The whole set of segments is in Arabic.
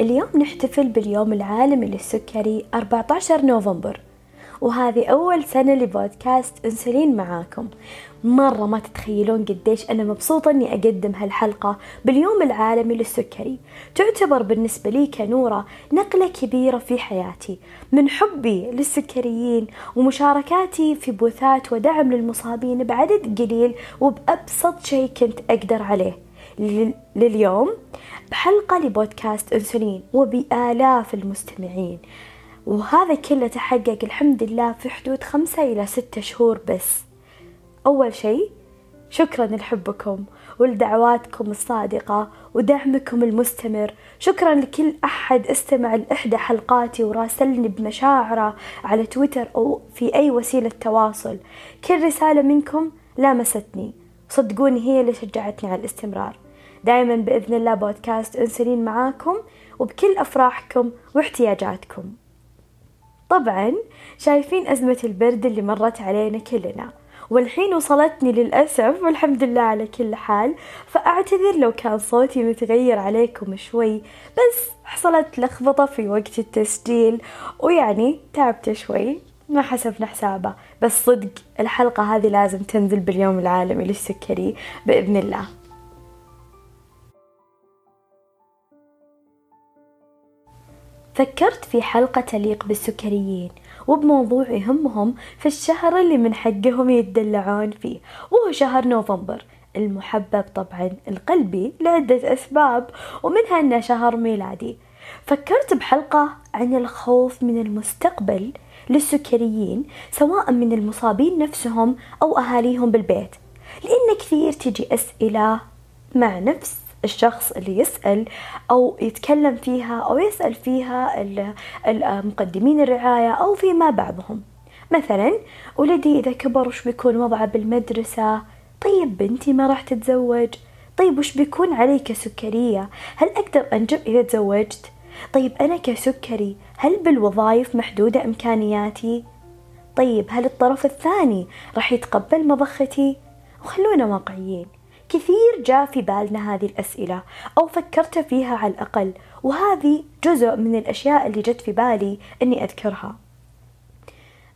اليوم نحتفل باليوم العالمي للسكري 14 نوفمبر. وهذه أول سنة لبودكاست أنسولين معاكم. مرة ما تتخيلون قديش أنا مبسوطة أني أقدم هالحلقة باليوم العالمي للسكري. تعتبر بالنسبة لي كنورة نقلة كبيرة في حياتي من حبي للسكريين ومشاركاتي في بوثات ودعم للمصابين بعدد قليل وبأبسط شيء كنت أقدر عليه. لليوم بحلقة لبودكاست أنسولين وبآلاف المستمعين. وهذا كله تحقق الحمد لله في حدود خمسة إلى ستة شهور بس. أول شيء شكرا لحبكم ولدعواتكم الصادقة ودعمكم المستمر. شكرا لكل أحد استمع لإحدى حلقاتي وراسلني بمشاعره على تويتر أو في أي وسيلة تواصل. كل رسالة منكم لامستني صدقوني هي اللي شجعتني على الاستمرار. دائما بإذن الله بودكاست أنسلين معاكم وبكل أفراحكم واحتياجاتكم. طبعا شايفين أزمة البرد اللي مرت علينا كلنا. والحين وصلتني للأسف والحمد لله على كل حال. فأعتذر لو كان صوتي متغير عليكم شوي بس حصلت لخبطة في وقت التسجيل ويعني تعبت شوي. ما حسبنا حسابه بس صدق الحلقة هذه لازم تنزل باليوم العالمي للسكري بإذن الله. فكرت في حلقة تليق بالسكريين وبموضوع يهمهم في الشهر اللي من حقهم يتدلعون فيه وهو شهر نوفمبر. المحبب طبعا القلبي لعدة أسباب ومنها أنه شهر ميلادي. فكرت بحلقة عن الخوف من المستقبل للسكريين سواء من المصابين نفسهم أو أهاليهم بالبيت لأن كثير تجي أسئلة مع نفس الشخص اللي يسأل أو يتكلم فيها أو يسأل فيها مقدمين الرعاية أو فيما بعضهم. مثلا ولدي إذا كبر وش بيكون وضعه بالمدرسة؟ طيب بنتي ما راح تتزوج؟ طيب وش بيكون علي كسكرية؟ هل أقدر أنجب إذا تزوجت؟ طيب أنا كسكري هل بالوظائف محدودة إمكانياتي؟ طيب هل الطرف الثاني راح يتقبل مضختي؟ وخلونا واقعيين. كثير جاء في بالنا هذه الأسئلة أو فكرت فيها على الأقل وهذه جزء من الأشياء اللي جت في بالي أني أذكرها.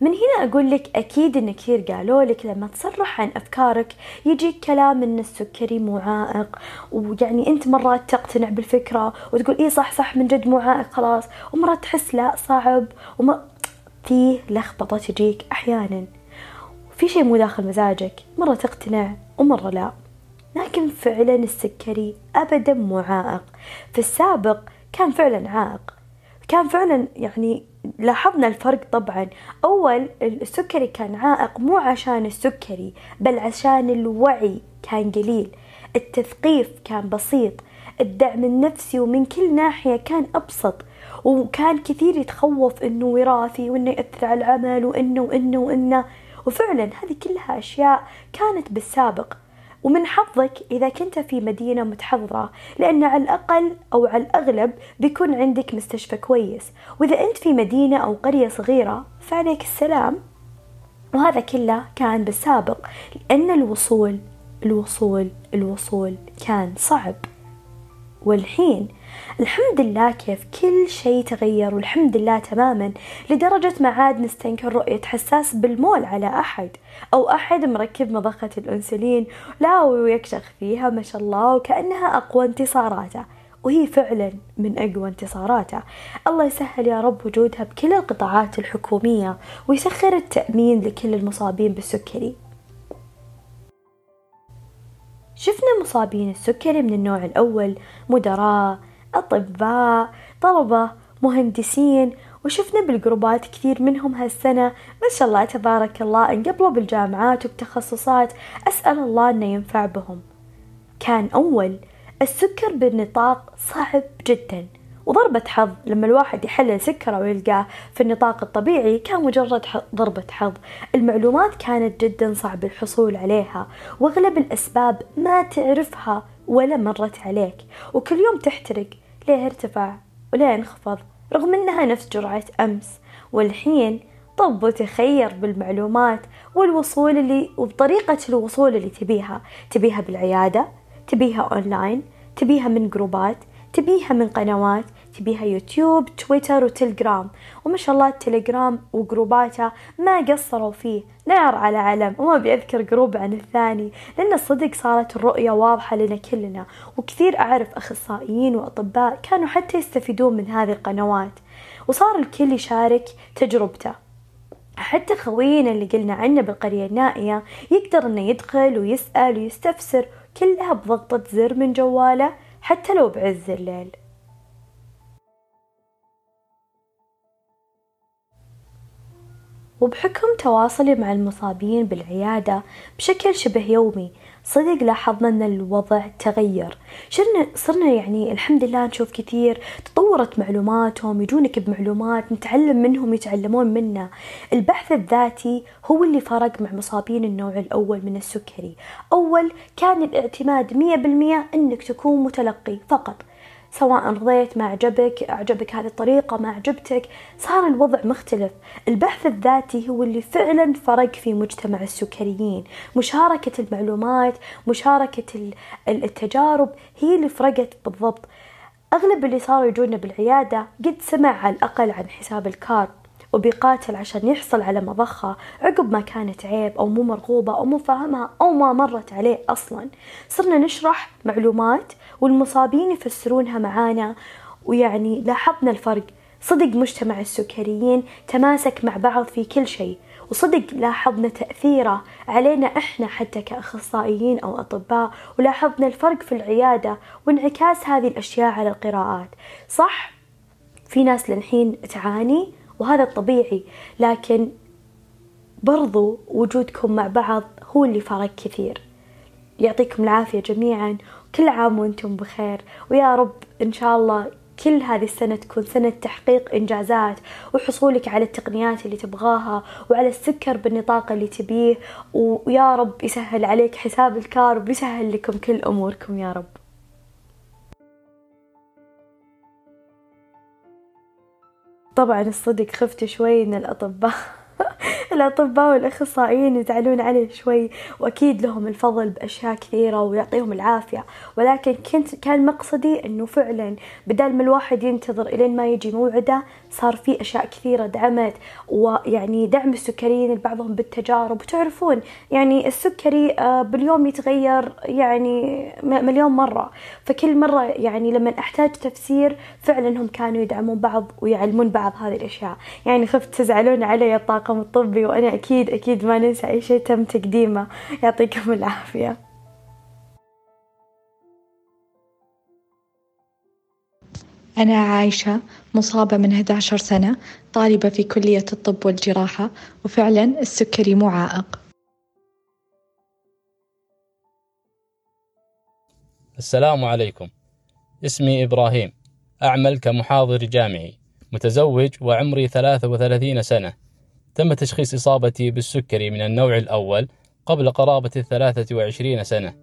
من هنا أقول لك أكيد إن كثير قالوا لك لما تصرح عن أفكارك يجيك كلام إن السكري مو عائق ويعني أنت مرات تقتنع بالفكرة وتقول إيه صح صح من جد مو عائق خلاص. ومرات تحس لا صعب. وما فيه لخبطة تجيك أحيانا. في شيء مو داخل مزاجك مرة تقتنع ومرة لا. لكن فعلا السكري أبدا مو عائق. في السابق كان فعلا عائق. كان فعلا يعني لاحظنا الفرق طبعا. أول السكري كان عائق مو عشان السكري بل عشان الوعي كان قليل. التثقيف كان بسيط. الدعم النفسي ومن كل ناحية كان أبسط. وكان كثير يتخوف إنه وراثي وإنه يأثر على العمل وإنه وإنه وإنه. وفعلا هذه كلها أشياء كانت بالسابق. ومن حظك إذا كنت في مدينة متحضرة لأن على الأقل أو على الأغلب بيكون عندك مستشفى كويس. وإذا أنت في مدينة أو قرية صغيرة فعليك السلام. وهذا كله كان بالسابق لأن الوصول الوصول الوصول كان صعب. والحين الحمد لله كيف كل شيء تغير والحمد لله تماما لدرجة ما عاد نستنكر رؤية حساس بالمول على أحد أو أحد مركب مضخة الأنسولين. لا ويكشخ فيها ما شاء الله وكأنها أقوى انتصاراته. وهي فعلا من أقوى انتصاراته. الله يسهل يا رب وجودها بكل القطاعات الحكومية ويسخر التأمين لكل المصابين بالسكري. شفنا مصابين السكري من النوع الأول مدراء أطباء طلبة مهندسين وشفنا بالجروبات كثير منهم هالسنة. ما شاء الله تبارك الله انقبلوا بالجامعات وبتخصصات أسأل الله أنه ينفع بهم. كان أول السكر بالنطاق صعب جدا. وضربة حظ لما الواحد يحلل سكره ويلقاه في النطاق الطبيعي كان مجرد ضربة حظ. المعلومات كانت جدا صعب الحصول عليها وأغلب الأسباب ما تعرفها ولا مرت عليك. وكل يوم تحترق ليه ارتفع وليه انخفض رغم إنها نفس جرعة أمس. والحين طب وتخير بالمعلومات والوصول اللي وبطريقة الوصول اللي تبيها. تبيها بالعيادة تبيها أونلاين تبيها من جروبات تبيها من قنوات تبيها يوتيوب تويتر وتلجرام وما شاء الله التليجرام وجروباته ما قصروا فيه. نار على علم. وما بيذكر جروب عن الثاني. لأن الصدق صارت الرؤية واضحة لنا كلنا. وكثير أعرف أخصائيين وأطباء كانوا حتى يستفيدون من هذه القنوات. وصار الكل يشارك تجربته. حتى خوينا اللي قلنا عنه بالقرية النائية يقدر إنه يدخل ويسأل ويستفسر. كلها بضغطة زر من جواله حتى لو بعز الليل. وبحكم تواصلي مع المصابين بالعيادة بشكل شبه يومي صدق لاحظنا أن الوضع تغير. شرنا صرنا يعني الحمد لله نشوف كثير تطورت معلوماتهم يجونك بمعلومات نتعلم منهم يتعلمون منا. البحث الذاتي هو اللي فرق مع مصابين النوع الأول من السكري. أول كان الاعتماد مية بالمية أنك تكون متلقي فقط. سواء رضيت ما عجبك أعجبك هذه الطريقة ما عجبتك صار الوضع مختلف. البحث الذاتي هو اللي فعلا فرق في مجتمع السكريين. مشاركة المعلومات مشاركة التجارب هي اللي فرقت بالضبط. أغلب اللي صاروا يجونا بالعيادة قد سمع على الأقل عن حساب الكارب وبيقاتل عشان يحصل على مضخة عقب ما كانت عيب أو مو مرغوبة أو مو فاهمها أو ما مرت عليه أصلا. صرنا نشرح معلومات والمصابين يفسرونها معانا ويعني لاحظنا الفرق. صدق مجتمع السكريين تماسك مع بعض في كل شيء وصدق لاحظنا تأثيره علينا إحنا حتى كأخصائيين أو أطباء ولاحظنا الفرق في العيادة وانعكاس هذه الأشياء على القراءات. صح؟ في ناس للحين تعاني وهذا الطبيعي. لكن برضو وجودكم مع بعض هو اللي فرق كثير. يعطيكم العافية جميعا. كل عام وأنتم بخير. ويا رب إن شاء الله كل هذه السنة تكون سنة تحقيق إنجازات وحصولك على التقنيات اللي تبغاها وعلى السكر بالنطاق اللي تبيه. ويا رب يسهل عليك حساب الكارب ويسهل لكم كل أموركم يا رب. طبعا الصدق خفت شوي من الأطباء. الأطباء والأخصائيين يزعلون عليه شوي وأكيد لهم الفضل بأشياء كثيرة ويعطيهم العافية. ولكن كنت كان مقصدي أنه فعلا بدل ما الواحد ينتظر إلين ما يجي موعده صار في أشياء كثيرة دعمت ويعني دعم السكريين لبعضهم بالتجارب. وتعرفون يعني السكري آه، باليوم يتغير يعني مليون مرة. فكل مرة يعني لما أحتاج تفسير فعلا هم كانوا يدعمون بعض ويعلمون بعض هذه الأشياء. يعني خفت تزعلون علي الطاقم الطبي وأنا أكيد أكيد ما ننسى أي شيء تم تقديمه. يعطيكم العافية. أنا عايشة مصابة من 11 سنة طالبة في كلية الطب والجراحة وفعلا السكري مو عائق. السلام عليكم. اسمي إبراهيم. أعمل كمحاضر جامعي. متزوج وعمري 33 سنة. تم تشخيص إصابتي بالسكري من النوع الأول قبل قرابة الثلاثة وعشرين سنة.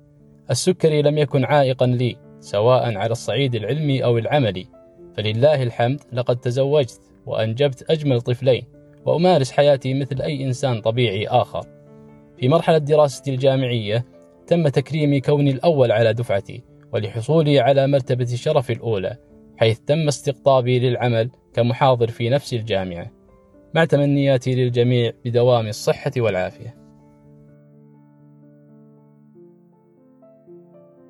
السكري لم يكن عائقا لي سواء على الصعيد العلمي أو العملي. فلله الحمد لقد تزوجت وأنجبت أجمل طفلين وأمارس حياتي مثل أي إنسان طبيعي آخر. في مرحلة دراستي الجامعية تم تكريمي كوني الأول على دفعتي ولحصولي على مرتبة الشرف الأولى حيث تم استقطابي للعمل كمحاضر في نفس الجامعة. مع تمنياتي للجميع بدوام الصحة والعافية.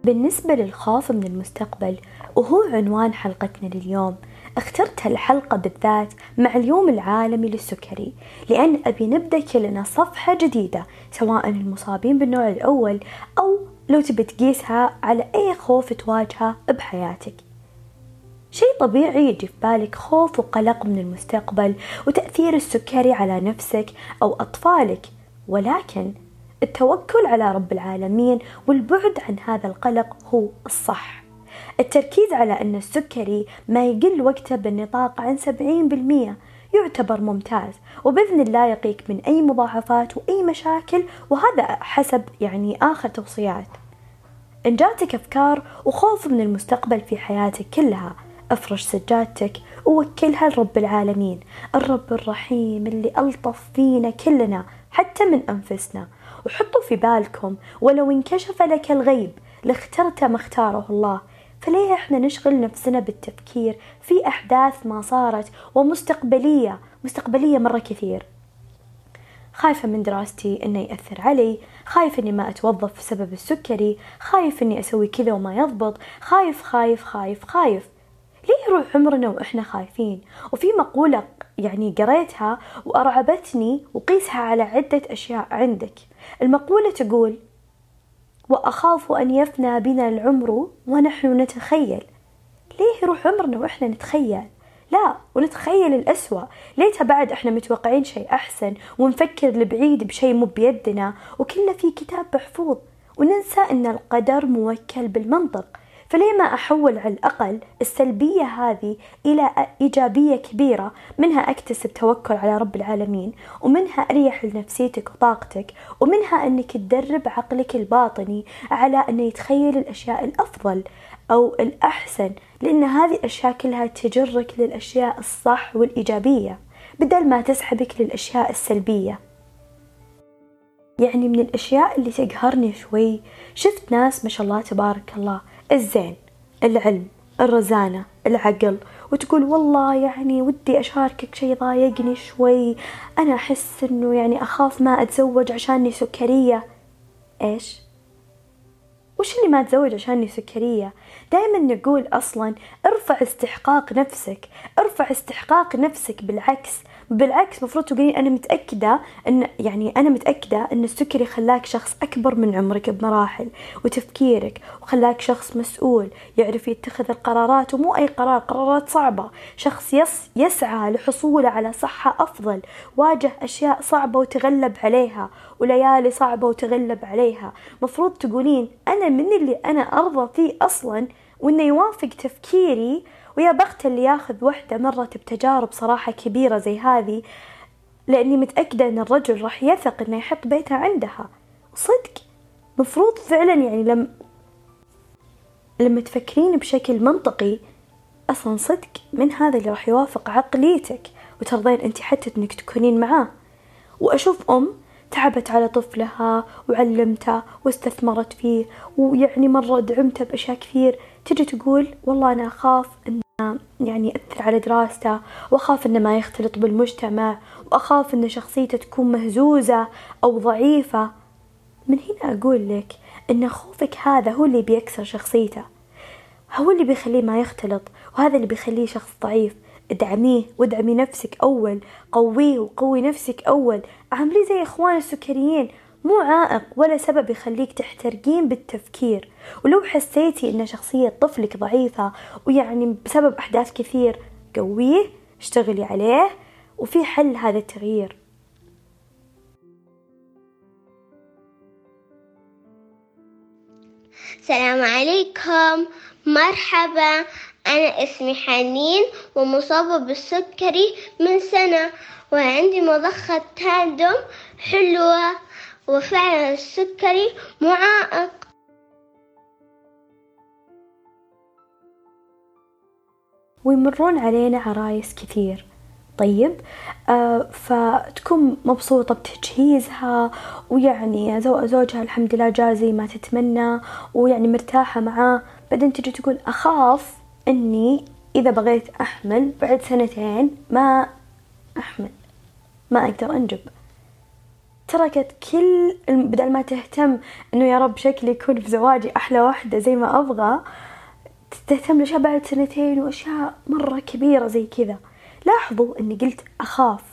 بالنسبة للخوف من المستقبل وهو عنوان حلقتنا لليوم اخترت هالحلقة بالذات مع اليوم العالمي للسكري لأن أبي نبدأ كلنا صفحة جديدة سواء المصابين بالنوع الأول أو لو تبي تقيسها على أي خوف تواجهه بحياتك. شيء طبيعي يجي في بالك خوف وقلق من المستقبل وتأثير السكري على نفسك أو أطفالك. ولكن التوكل على رب العالمين والبعد عن هذا القلق هو الصح. التركيز على أن السكري ما يقل وقته بالنطاق عن سبعين بالمية يعتبر ممتاز وبإذن الله يقيك من أي مضاعفات وأي مشاكل وهذا حسب يعني آخر توصيات. إن جاتك أفكار وخوف من المستقبل في حياتك كلها أفرش سجادتك ووكلها لرب العالمين الرب الرحيم اللي ألطف فينا كلنا حتى من أنفسنا. وحطوا في بالكم ولو انكشف لك الغيب اللي اخترته ما اختاره الله. فليه إحنا نشغل نفسنا بالتفكير في أحداث ما صارت ومستقبلية مستقبلية مرة كثير؟ خايفة من دراستي إنه يأثر علي خايف إني ما أتوظف بسبب السكري خايف إني أسوي كذا وما يضبط خايف خايف خايف خايف. ليه يروح عمرنا وإحنا خايفين؟ وفي مقولة يعني قريتها وأرعبتني وقيسها على عدة أشياء عندك. المقولة تقول وأخاف أن يفنى بنا العمر ونحن نتخيل. ليه يروح عمرنا وإحنا نتخيل؟ لا ونتخيل الأسوأ. ليتها بعد إحنا متوقعين شيء أحسن ونفكر لبعيد بشيء مو بيدنا. وكله في كتاب محفوظ. وننسى أن القدر موكل بالمنطق. فليه ما أحول على الأقل السلبية هذه إلى إيجابية كبيرة؟ منها أكتسب توكل على رب العالمين ومنها أريح لنفسيتك وطاقتك ومنها أنك تدرب عقلك الباطني على أنه يتخيل الأشياء الأفضل أو الأحسن لأن هذه الأشياء كلها تجرك للأشياء الصح والإيجابية بدل ما تسحبك للأشياء السلبية. يعني من الأشياء اللي تقهرني شوي شفت ناس ما شاء الله تبارك الله الزين العلم الرزانة العقل. وتقول والله يعني ودي أشاركك شي ضايقني شوي. أنا أحس إنه يعني أخاف ما أتزوج عشاني سكرية. إيش؟ وش اللي ما تزوج عشاني سكرية؟ دائما نقول أصلا ارفع استحقاق نفسك ارفع استحقاق نفسك بالعكس. بالعكس مفروض تقولين أنا متأكدة أن يعني أنا متأكدة أن السكري خلاك شخص أكبر من عمرك بمراحل وتفكيرك وخلاك شخص مسؤول يعرف يتخذ القرارات ومو أي قرار قرارات صعبة. شخص يس يسعى لحصوله على صحة أفضل واجه أشياء صعبة وتغلب عليها وليالي صعبة وتغلب عليها. مفروض تقولين أنا من اللي أنا أرضى فيه أصلا وإنه يوافق تفكيري ويا بخت اللي ياخذ وحدة مرت بتجارب صراحة كبيرة زي هذه لأني متأكدة أن الرجل راح يثق أنه يحط بيته عندها. صدق؟ مفروض فعلا يعني لم لما تفكرين بشكل منطقي أصلا صدق من هذا اللي راح يوافق عقليتك وترضين أنت حتى أنك تكونين معاه. وأشوف أم تعبت على طفلها وعلمته واستثمرت فيه ويعني مرة دعمته بأشياء كثير. تجي تقول والله أنا أخاف أنه يعني يأثر على دراسته وأخاف أنه ما يختلط بالمجتمع وأخاف أن شخصيته تكون مهزوزة أو ضعيفة. من هنا أقول لك أن خوفك هذا هو اللي بيكسر شخصيته. هو اللي بيخليه ما يختلط وهذا اللي بيخليه شخص ضعيف. ادعميه وادعمي نفسك أول قويه وقوي نفسك أول. عامليه زي إخوان السكريين. مو عائق ولا سبب يخليك تحترقين بالتفكير. ولو حسيتي إن شخصية طفلك ضعيفة ويعني بسبب أحداث كثير قويه اشتغلي عليه وفي حل هذا التغيير. السلام عليكم. مرحبا أنا اسمي حنين ومصابة بالسكري من سنة وعندي مضخة تاندم حلوة. وفعلا السكري معائق ويمرون علينا عرايس كثير. طيب آه فتكون مبسوطة بتجهيزها ويعني زوجها الحمد لله جاء زي ما تتمنى ويعني مرتاحة معاه. بعدين تجي تقول أخاف إني إذا بغيت أحمل بعد سنتين ما أحمل ما أقدر أنجب. تركت كل بدل ما تهتم إنه يا رب شكلي يكون في زواجي أحلى واحدة زي ما أبغى تهتم لاشياء بعد سنتين وأشياء مرة كبيرة زي كذا. لاحظوا إني قلت أخاف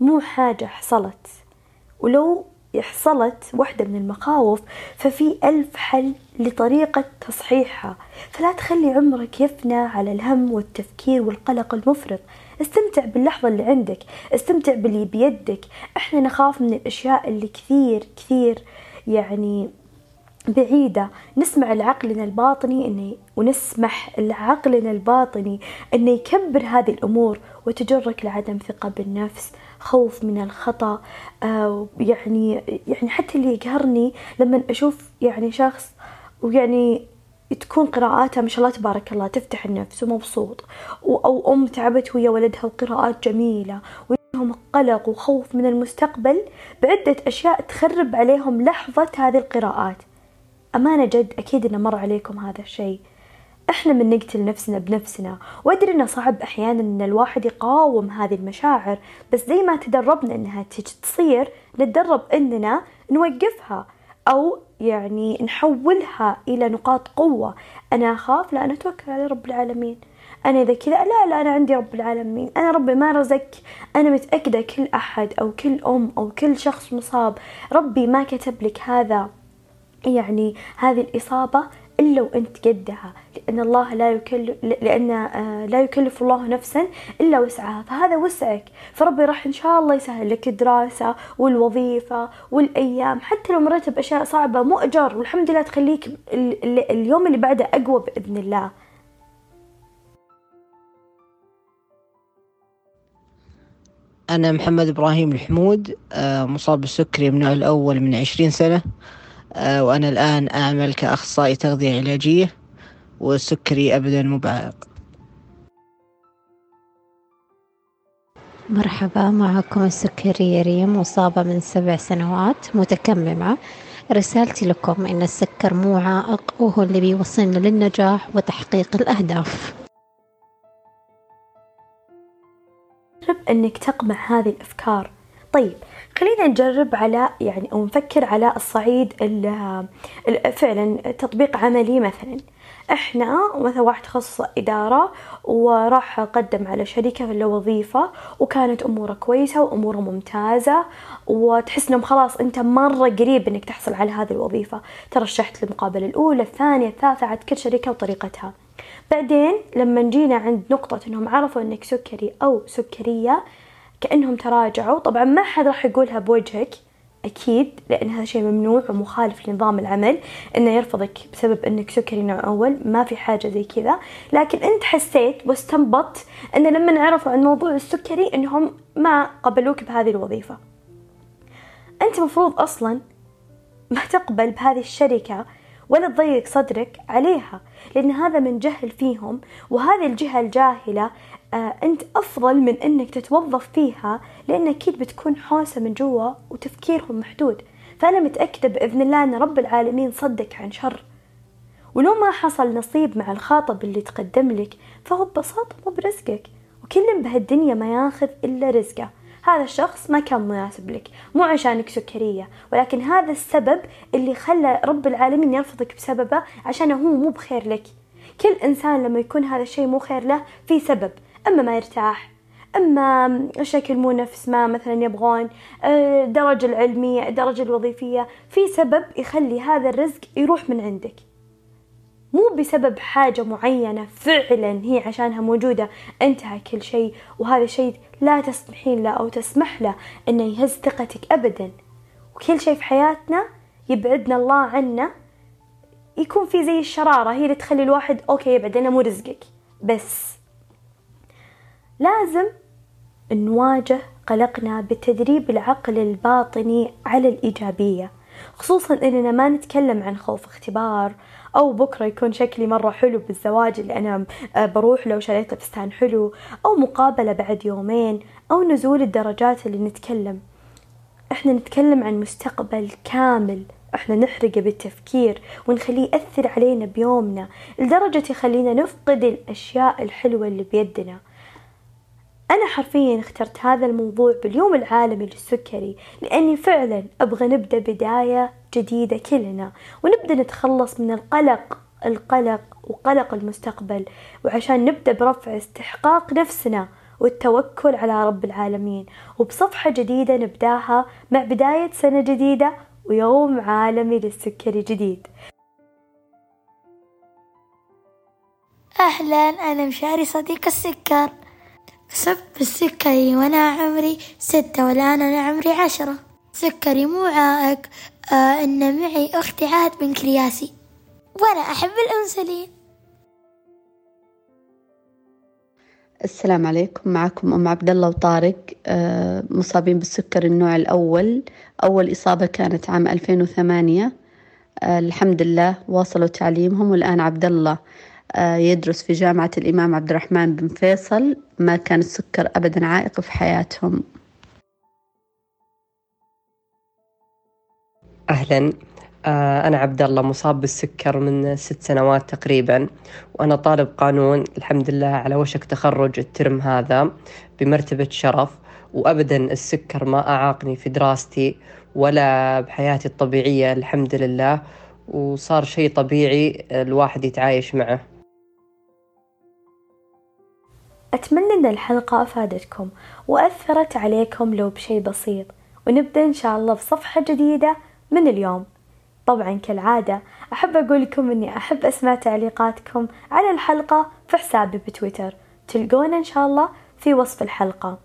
مو حاجة حصلت. ولو حصلت واحدة من المخاوف ففي ألف حل لطريقة تصحيحها. فلا تخلي عمرك يفنى على الهم والتفكير والقلق المفرط. استمتع باللحظة اللي عندك استمتع باللي بيدك. إحنا نخاف من الأشياء اللي كثير كثير يعني بعيدة. نسمع لعقلنا الباطني انه ونسمح لعقلنا الباطني إنه يكبر هذه الأمور وتجرك لعدم ثقة بالنفس خوف من الخطأ آه يعني يعني حتى اللي يقهرني لما أشوف يعني شخص ويعني تكون قراءاتها ما شاء الله تبارك الله تفتح النفس ومبسوط أو أم تعبت ويا ولدها وقراءات جميلة وعندهم قلق وخوف من المستقبل بعدة أشياء تخرب عليهم لحظة هذه القراءات. أمانة جد أكيد إنه مر عليكم هذا الشيء. إحنا من نقتل نفسنا بنفسنا. وأدري إنه صعب أحيانا إن الواحد يقاوم هذه المشاعر بس زي ما تدربنا إنها تصير نتدرب إننا نوقفها أو يعني نحولها إلى نقاط قوة. أنا أخاف لا أنا أتوكل على رب العالمين. أنا إذا كذا لا لا أنا عندي رب العالمين. أنا ربي ما رزق أنا متأكدة كل أحد أو كل أم أو كل شخص مصاب. ربي ما كتب لك هذا. يعني هذه الإصابة إلا وأنت قدها لأن الله لا يكلف لأن آه، لا يكلف الله نفسا إلا وسعها فهذا وسعك. فربي راح إن شاء الله يسهل لك الدراسة والوظيفة والأيام حتى لو مريت بأشياء صعبة مؤجر والحمد لله تخليك اليوم اللي بعده أقوى بإذن الله. أنا محمد إبراهيم الحمود آه، مصاب بالسكري من الأول من عشرين سنة. وأنا الآن أعمل كأخصائي تغذية علاجية والسكري أبدا مو بعائق مرحبا معكم السكرية ريم مصابة من سبع سنوات متكممة. رسالتي لكم إن السكر مو عائق وهو اللي بيوصلنا للنجاح وتحقيق الأهداف. جرب أنك تقمع هذه الأفكار. طيب خلينا نجرب على يعني أو نفكر على الصعيد فعلا تطبيق عملي مثلا. إحنا مثلا واحد تخصص إدارة وراح قدم على شركة لوظيفة وكانت أموره كويسة وأموره ممتازة وتحس إنهم خلاص أنت مرة قريب إنك تحصل على هذه الوظيفة. ترشحت للمقابلة الأولى الثانية الثالثة عاد كل شركة وطريقتها. بعدين لما جينا عند نقطة إنهم عرفوا إنك سكري أو سكرية كأنهم تراجعوا. طبعا ما حد راح يقولها بوجهك أكيد لأن هذا شيء ممنوع ومخالف لنظام العمل إنه يرفضك بسبب إنك سكري نوع أول ما في حاجة زي كذا. لكن أنت حسيت واستنبطت إن لما عرفوا عن موضوع السكري إنهم ما قبلوك بهذه الوظيفة. أنت مفروض أصلا ما تقبل بهذه الشركة ولا تضيق صدرك عليها لأن هذا من جهل فيهم وهذه الجهة الجاهلة آه أنت أفضل من أنك تتوظف فيها لأن أكيد بتكون حوسة من جوا وتفكيرهم محدود. فأنا متأكدة بإذن الله أن رب العالمين صدك عن شر. ولو ما حصل نصيب مع الخاطب اللي تقدم لك فهو ببساطة مو برزقك وكل بهالدنيا ما ياخذ إلا رزقه. هذا الشخص ما كان مناسب لك مو عشانك سكرية ولكن هذا السبب اللي خلى رب العالمين يرفضك بسببه عشان هو مو بخير لك. كل إنسان لما يكون هذا الشيء مو خير له في سبب أما ما يرتاح أما شكل مو نفس ما مثلا يبغون الدرجة آه، العلمية الدرجة الوظيفية في سبب يخلي هذا الرزق يروح من عندك. مو بسبب حاجة معينة فعلا هي عشانها موجودة انتهى كل شيء. وهذا الشيء لا تسمحين له أو تسمح له أنه يهز ثقتك أبدا. وكل شيء في حياتنا يبعدنا الله عنا يكون في زي الشرارة هي اللي تخلي الواحد أوكي يبعد أنا مو رزقك. بس لازم نواجه قلقنا بتدريب العقل الباطني على الإيجابية. خصوصا إننا ما نتكلم عن خوف اختبار أو بكرة يكون شكلي مرة حلو بالزواج اللي أنا آه، بروح له وشريت فستان حلو أو مقابلة بعد يومين أو نزول الدرجات اللي نتكلم. إحنا نتكلم عن مستقبل كامل. إحنا نحرقه بالتفكير ونخليه يأثر علينا بيومنا لدرجة يخلينا نفقد الأشياء الحلوة اللي بيدنا. أنا حرفيا اخترت هذا الموضوع باليوم العالمي للسكري لأني فعلا أبغى نبدأ بداية جديدة كلنا ونبدأ نتخلص من القلق القلق وقلق المستقبل وعشان نبدأ برفع استحقاق نفسنا والتوكل على رب العالمين. وبصفحة جديدة نبدأها مع بداية سنة جديدة ويوم عالمي للسكري جديد أهلا أنا مشاري صديق السكر. أصبت بالسكري وأنا عمري ستة والآن أنا عمري عشرة. سكري مو عائق آه إن معي أختي عهد بنكرياسي وأنا أحب الأنسولين. السلام عليكم. معكم أم عبد الله وطارق آه مصابين بالسكر النوع الأول. أول إصابة كانت عام 2008 آه الحمد لله واصلوا تعليمهم والآن عبد الله. يدرس في جامعة الإمام عبد الرحمن بن فيصل. ما كان السكر أبدا عائق في حياتهم. أهلا. آه، أنا عبد الله مصاب بالسكر من ست سنوات تقريبا وأنا طالب قانون الحمد لله على وشك تخرج الترم هذا بمرتبة شرف وأبدا السكر ما أعاقني في دراستي ولا بحياتي الطبيعية الحمد لله. وصار شيء طبيعي الواحد يتعايش معه. أتمنى أن الحلقة أفادتكم وأثرت عليكم لو بشي بسيط ونبدأ إن شاء الله بصفحة جديدة من اليوم. طبعا كالعادة أحب أقول لكم أني أحب أسمع تعليقاتكم على الحلقة في حسابي بتويتر. تلقونا إن شاء الله في وصف الحلقة.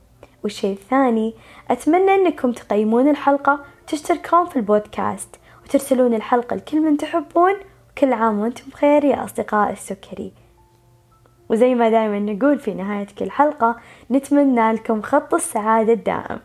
والشيء الثاني أتمنى أنكم تقيمون الحلقة وتشتركون في البودكاست وترسلون الحلقة لكل من تحبون. وكل عام وأنتم بخير يا أصدقاء السكري. وزي ما دايما نقول في نهاية كل حلقة نتمنى لكم خط السعادة الدائم.